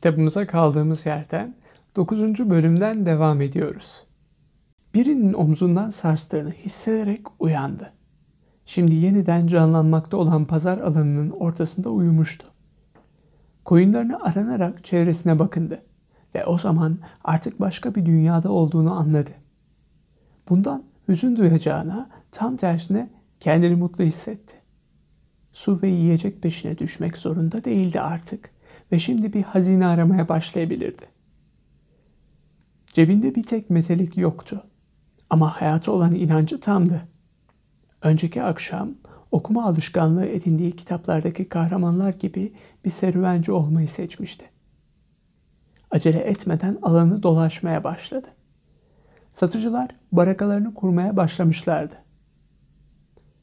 Kitabımıza kaldığımız yerden 9. bölümden devam ediyoruz. Birinin omzundan sarstığını hissederek uyandı. Şimdi yeniden canlanmakta olan pazar alanının ortasında uyumuştu. Koyunlarını aranarak çevresine bakındı ve o zaman artık başka bir dünyada olduğunu anladı. Bundan hüzün duyacağına tam tersine kendini mutlu hissetti. Su ve yiyecek peşine düşmek zorunda değildi artık ve şimdi bir hazine aramaya başlayabilirdi. Cebinde bir tek metelik yoktu ama hayata olan inancı tamdı. Önceki akşam okuma alışkanlığı edindiği kitaplardaki kahramanlar gibi bir serüvenci olmayı seçmişti. Acele etmeden alanı dolaşmaya başladı. Satıcılar barakalarını kurmaya başlamışlardı.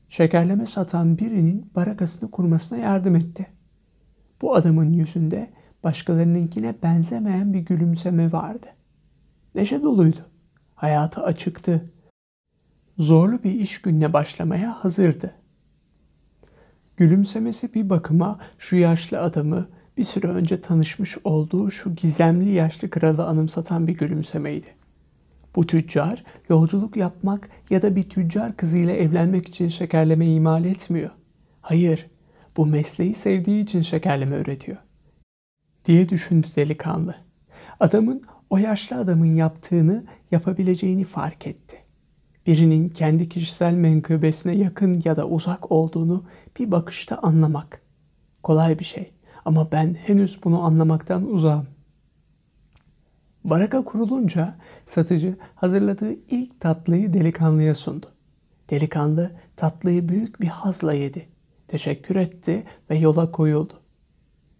Şekerleme satan birinin barakasını kurmasına yardım etti. Bu adamın yüzünde başkalarınınkine benzemeyen bir gülümseme vardı. Neşe doluydu. Hayata açıktı. Zorlu bir iş gününe başlamaya hazırdı. Gülümsemesi bir bakıma şu yaşlı adamı bir süre önce tanışmış olduğu şu gizemli yaşlı kralı anımsatan bir gülümsemeydi. Bu tüccar yolculuk yapmak ya da bir tüccar kızıyla evlenmek için şekerleme imal etmiyor. Hayır, bu mesleği sevdiği için şekerleme üretiyor. Diye düşündü delikanlı. Adamın o yaşlı adamın yaptığını yapabileceğini fark etti. Birinin kendi kişisel menkıbesine yakın ya da uzak olduğunu bir bakışta anlamak. Kolay bir şey ama ben henüz bunu anlamaktan uzağım. Baraka kurulunca satıcı hazırladığı ilk tatlıyı delikanlıya sundu. Delikanlı tatlıyı büyük bir hazla yedi. Teşekkür etti ve yola koyuldu.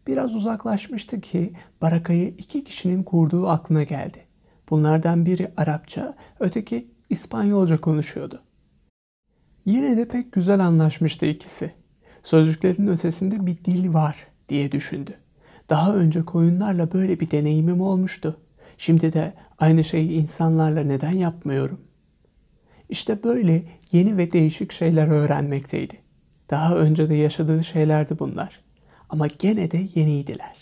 Biraz uzaklaşmıştı ki barakayı iki kişinin kurduğu aklına geldi. Bunlardan biri Arapça, öteki İspanyolca konuşuyordu. Yine de pek güzel anlaşmıştı ikisi. Sözcüklerin ötesinde bir dil var diye düşündü. Daha önce koyunlarla böyle bir deneyimim olmuştu. Şimdi de aynı şeyi insanlarla neden yapmıyorum? İşte böyle yeni ve değişik şeyler öğrenmekteydi. Daha önce de yaşadığı şeylerdi bunlar. Ama gene de yeniydiler.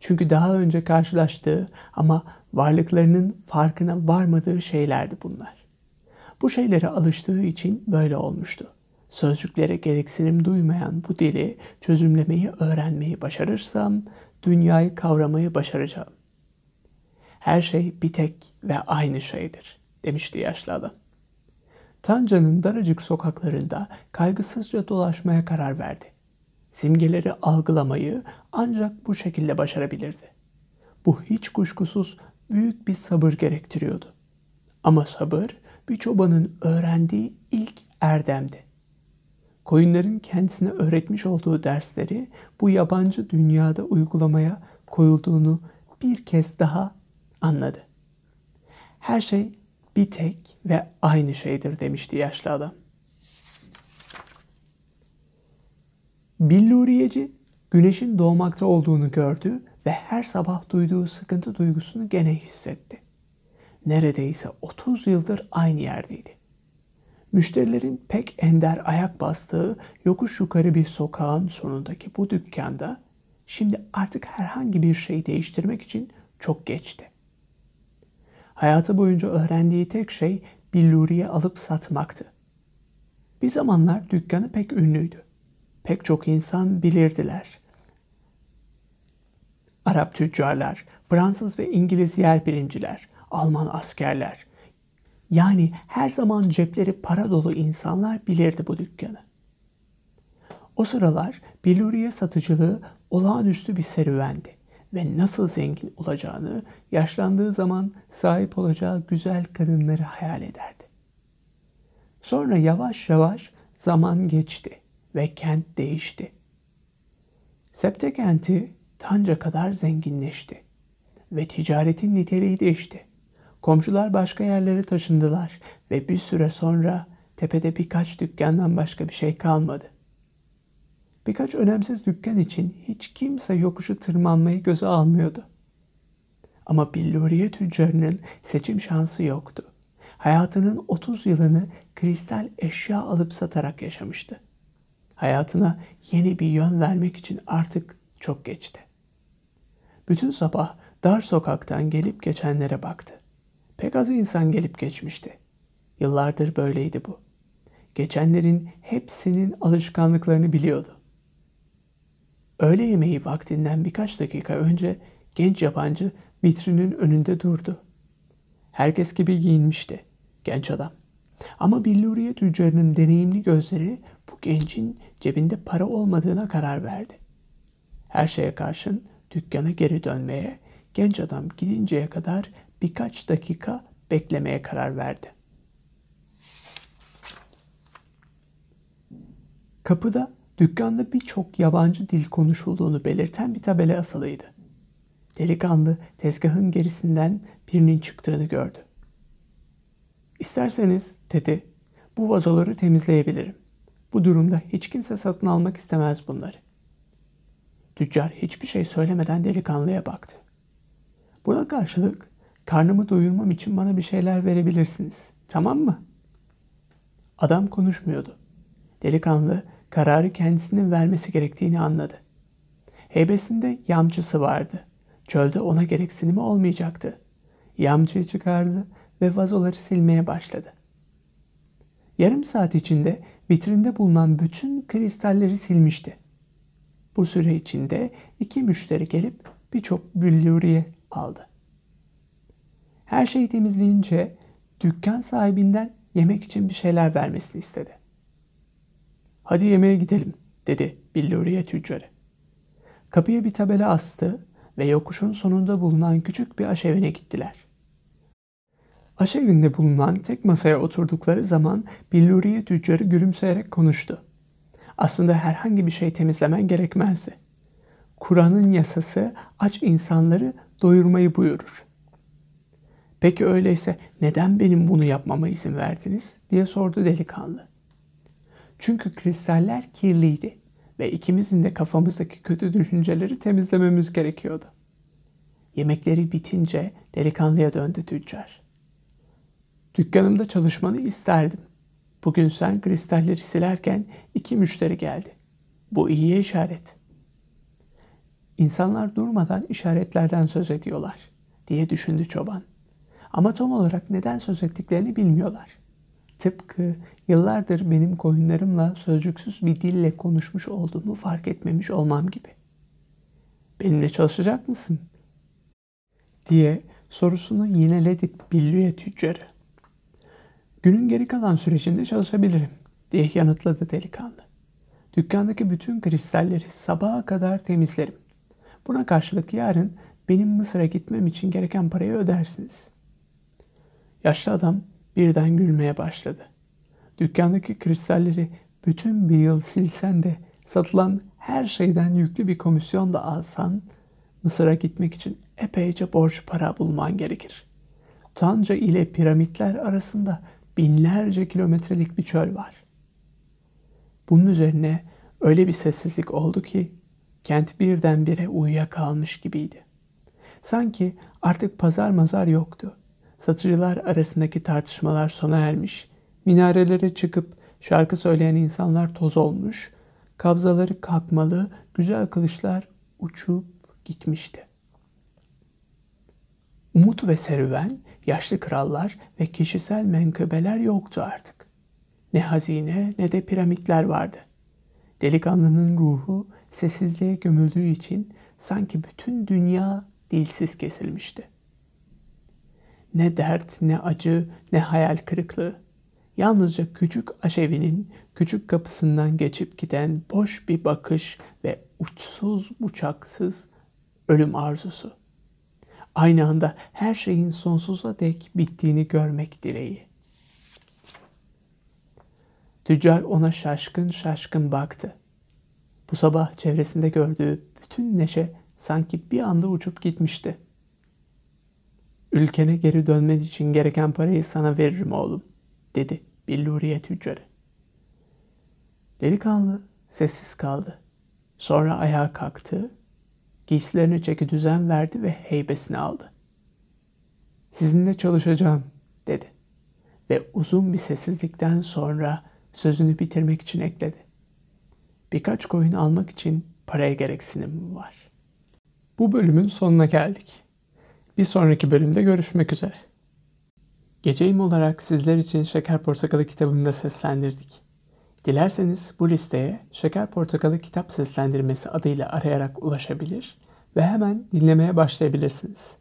Çünkü daha önce karşılaştığı ama varlıklarının farkına varmadığı şeylerdi bunlar. Bu şeylere alıştığı için böyle olmuştu. Sözcüklere gereksinim duymayan bu dili çözümlemeyi öğrenmeyi başarırsam dünyayı kavramayı başaracağım. Her şey bir tek ve aynı şeydir demişti yaşlı adam. Tanca'nın daracık sokaklarında kaygısızca dolaşmaya karar verdi. Simgeleri algılamayı ancak bu şekilde başarabilirdi. Bu hiç kuşkusuz büyük bir sabır gerektiriyordu. Ama sabır bir çobanın öğrendiği ilk erdemdi. Koyunların kendisine öğretmiş olduğu dersleri bu yabancı dünyada uygulamaya koyulduğunu bir kez daha anladı. Her şey bir tek ve aynı şeydir demişti yaşlı adam. Billuriyeci güneşin doğmakta olduğunu gördü ve her sabah duyduğu sıkıntı duygusunu gene hissetti. Neredeyse 30 yıldır aynı yerdeydi. Müşterilerin pek ender ayak bastığı yokuş yukarı bir sokağın sonundaki bu dükkanda şimdi artık herhangi bir şey değiştirmek için çok geçti. Hayatı boyunca öğrendiği tek şey billuriye alıp satmaktı. Bir zamanlar dükkanı pek ünlüydü. Pek çok insan bilirdiler. Arap tüccarlar, Fransız ve İngiliz yer bilimciler, Alman askerler. Yani her zaman cepleri para dolu insanlar bilirdi bu dükkanı. O sıralar billuriye satıcılığı olağanüstü bir serüvendi ve nasıl zengin olacağını, yaşlandığı zaman sahip olacağı güzel kadınları hayal ederdi. Sonra yavaş yavaş zaman geçti ve kent değişti. Septe kenti Tanca kadar zenginleşti ve ticaretin niteliği değişti. Komşular başka yerlere taşındılar ve bir süre sonra tepede birkaç dükkandan başka bir şey kalmadı. Birkaç önemsiz dükkan için hiç kimse yokuşu tırmanmayı göze almıyordu. Ama billuriye tüccarının seçim şansı yoktu. Hayatının 30 yılını kristal eşya alıp satarak yaşamıştı. Hayatına yeni bir yön vermek için artık çok geçti. Bütün sabah dar sokaktan gelip geçenlere baktı. Pek az insan gelip geçmişti. Yıllardır böyleydi bu. Geçenlerin hepsinin alışkanlıklarını biliyordu. Öğle yemeği vaktinden birkaç dakika önce genç yabancı vitrinin önünde durdu. Herkes gibi giyinmişti genç adam. Ama billuriye tüccarının deneyimli gözleri bu gencin cebinde para olmadığına karar verdi. Her şeye karşın dükkana geri dönmeye, genç adam gidinceye kadar birkaç dakika beklemeye karar verdi. Kapıda dükkanda birçok yabancı dil konuşulduğunu belirten bir tabela asılıydı. Delikanlı tezgahın gerisinden birinin çıktığını gördü. İsterseniz dedi, bu vazoları temizleyebilirim. Bu durumda hiç kimse satın almak istemez bunları. Tüccar hiçbir şey söylemeden delikanlıya baktı. Buna karşılık karnımı doyurmam için bana bir şeyler verebilirsiniz. Tamam mı? Adam konuşmuyordu. Delikanlı kararı kendisinin vermesi gerektiğini anladı. Heybesinde yamcısı vardı. Çölde ona gereksinimi olmayacaktı. Yamcıyı çıkardı ve vazoları silmeye başladı. Yarım saat içinde vitrinde bulunan bütün kristalleri silmişti. Bu süre içinde iki müşteri gelip birçok bülluriye aldı. Her şeyi temizleyince dükkan sahibinden yemek için bir şeyler vermesini istedi. Hadi yemeğe gidelim dedi billuriye tüccarı. Kapıya bir tabela astı ve yokuşun sonunda bulunan küçük bir aşevine gittiler. Aşevinde bulunan tek masaya oturdukları zaman billuriye tüccarı gülümseyerek konuştu. Aslında herhangi bir şey temizlemen gerekmezdi. Kur'an'ın yasası aç insanları doyurmayı buyurur. Peki öyleyse neden benim bunu yapmama izin verdiniz? diye sordu delikanlı. Çünkü kristaller kirliydi ve ikimizin de kafamızdaki kötü düşünceleri temizlememiz gerekiyordu. Yemekleri bitince delikanlıya döndü tüccar. Dükkanımda çalışmanı isterdim. Bugün sen kristalleri silerken iki müşteri geldi. Bu iyi işaret. İnsanlar durmadan işaretlerden söz ediyorlar diye düşündü çoban. Ama tam olarak neden söz ettiklerini bilmiyorlar. Tıpkı yıllardır benim koyunlarımla sözcüksüz bir dille konuşmuş olduğumu fark etmemiş olmam gibi. Benimle çalışacak mısın? diye sorusunu yineledi Billüye tüccarı. Günün geri kalan sürecinde çalışabilirim diye yanıtladı delikanlı. Dükkandaki bütün kristalleri sabaha kadar temizlerim. Buna karşılık yarın benim Mısır'a gitmem için gereken parayı ödersiniz. Yaşlı adam birden gülmeye başladı. Dükkandaki kristalleri bütün bir yıl silsen de satılan her şeyden yüklü bir komisyon da alsan Mısır'a gitmek için epeyce borç para bulman gerekir. Tanca ile piramitler arasında binlerce kilometrelik bir çöl var. Bunun üzerine öyle bir sessizlik oldu ki kent birdenbire uyuyakalmış gibiydi. Sanki artık pazar mazar yoktu. Satıcılar arasındaki tartışmalar sona ermiş, minarelere çıkıp şarkı söyleyen insanlar toz olmuş, kabzaları kalkmalı, güzel kılıçlar uçup gitmişti. Umut ve serüven, yaşlı krallar ve kişisel menkıbeler yoktu artık. Ne hazine ne de piramitler vardı. Delikanlının ruhu sessizliğe gömüldüğü için sanki bütün dünya dilsiz kesilmişti. Ne dert, ne acı, ne hayal kırıklığı. Yalnızca küçük aşevinin küçük kapısından geçip giden boş bir bakış ve uçsuz bucaksız ölüm arzusu. Aynı anda her şeyin sonsuza dek bittiğini görmek dileği. Tüccar ona şaşkın şaşkın baktı. Bu sabah çevresinde gördüğü bütün neşe sanki bir anda uçup gitmişti. Ülkene geri dönmen için gereken parayı sana veririm oğlum, dedi billuriye tüccarı. Delikanlı sessiz kaldı. Sonra ayağa kalktı, giysilerini çeki düzen verdi ve heybesini aldı. Sizinle çalışacağım, dedi. Ve uzun bir sessizlikten sonra sözünü bitirmek için ekledi. Birkaç koyun almak için paraya gereksinimim var. Bu bölümün sonuna geldik. Bir sonraki bölümde görüşmek üzere. Geceyim olarak sizler için Şeker Portakalı kitabını da seslendirdik. Dilerseniz bu listeye Şeker Portakalı kitap seslendirmesi adıyla arayarak ulaşabilir ve hemen dinlemeye başlayabilirsiniz.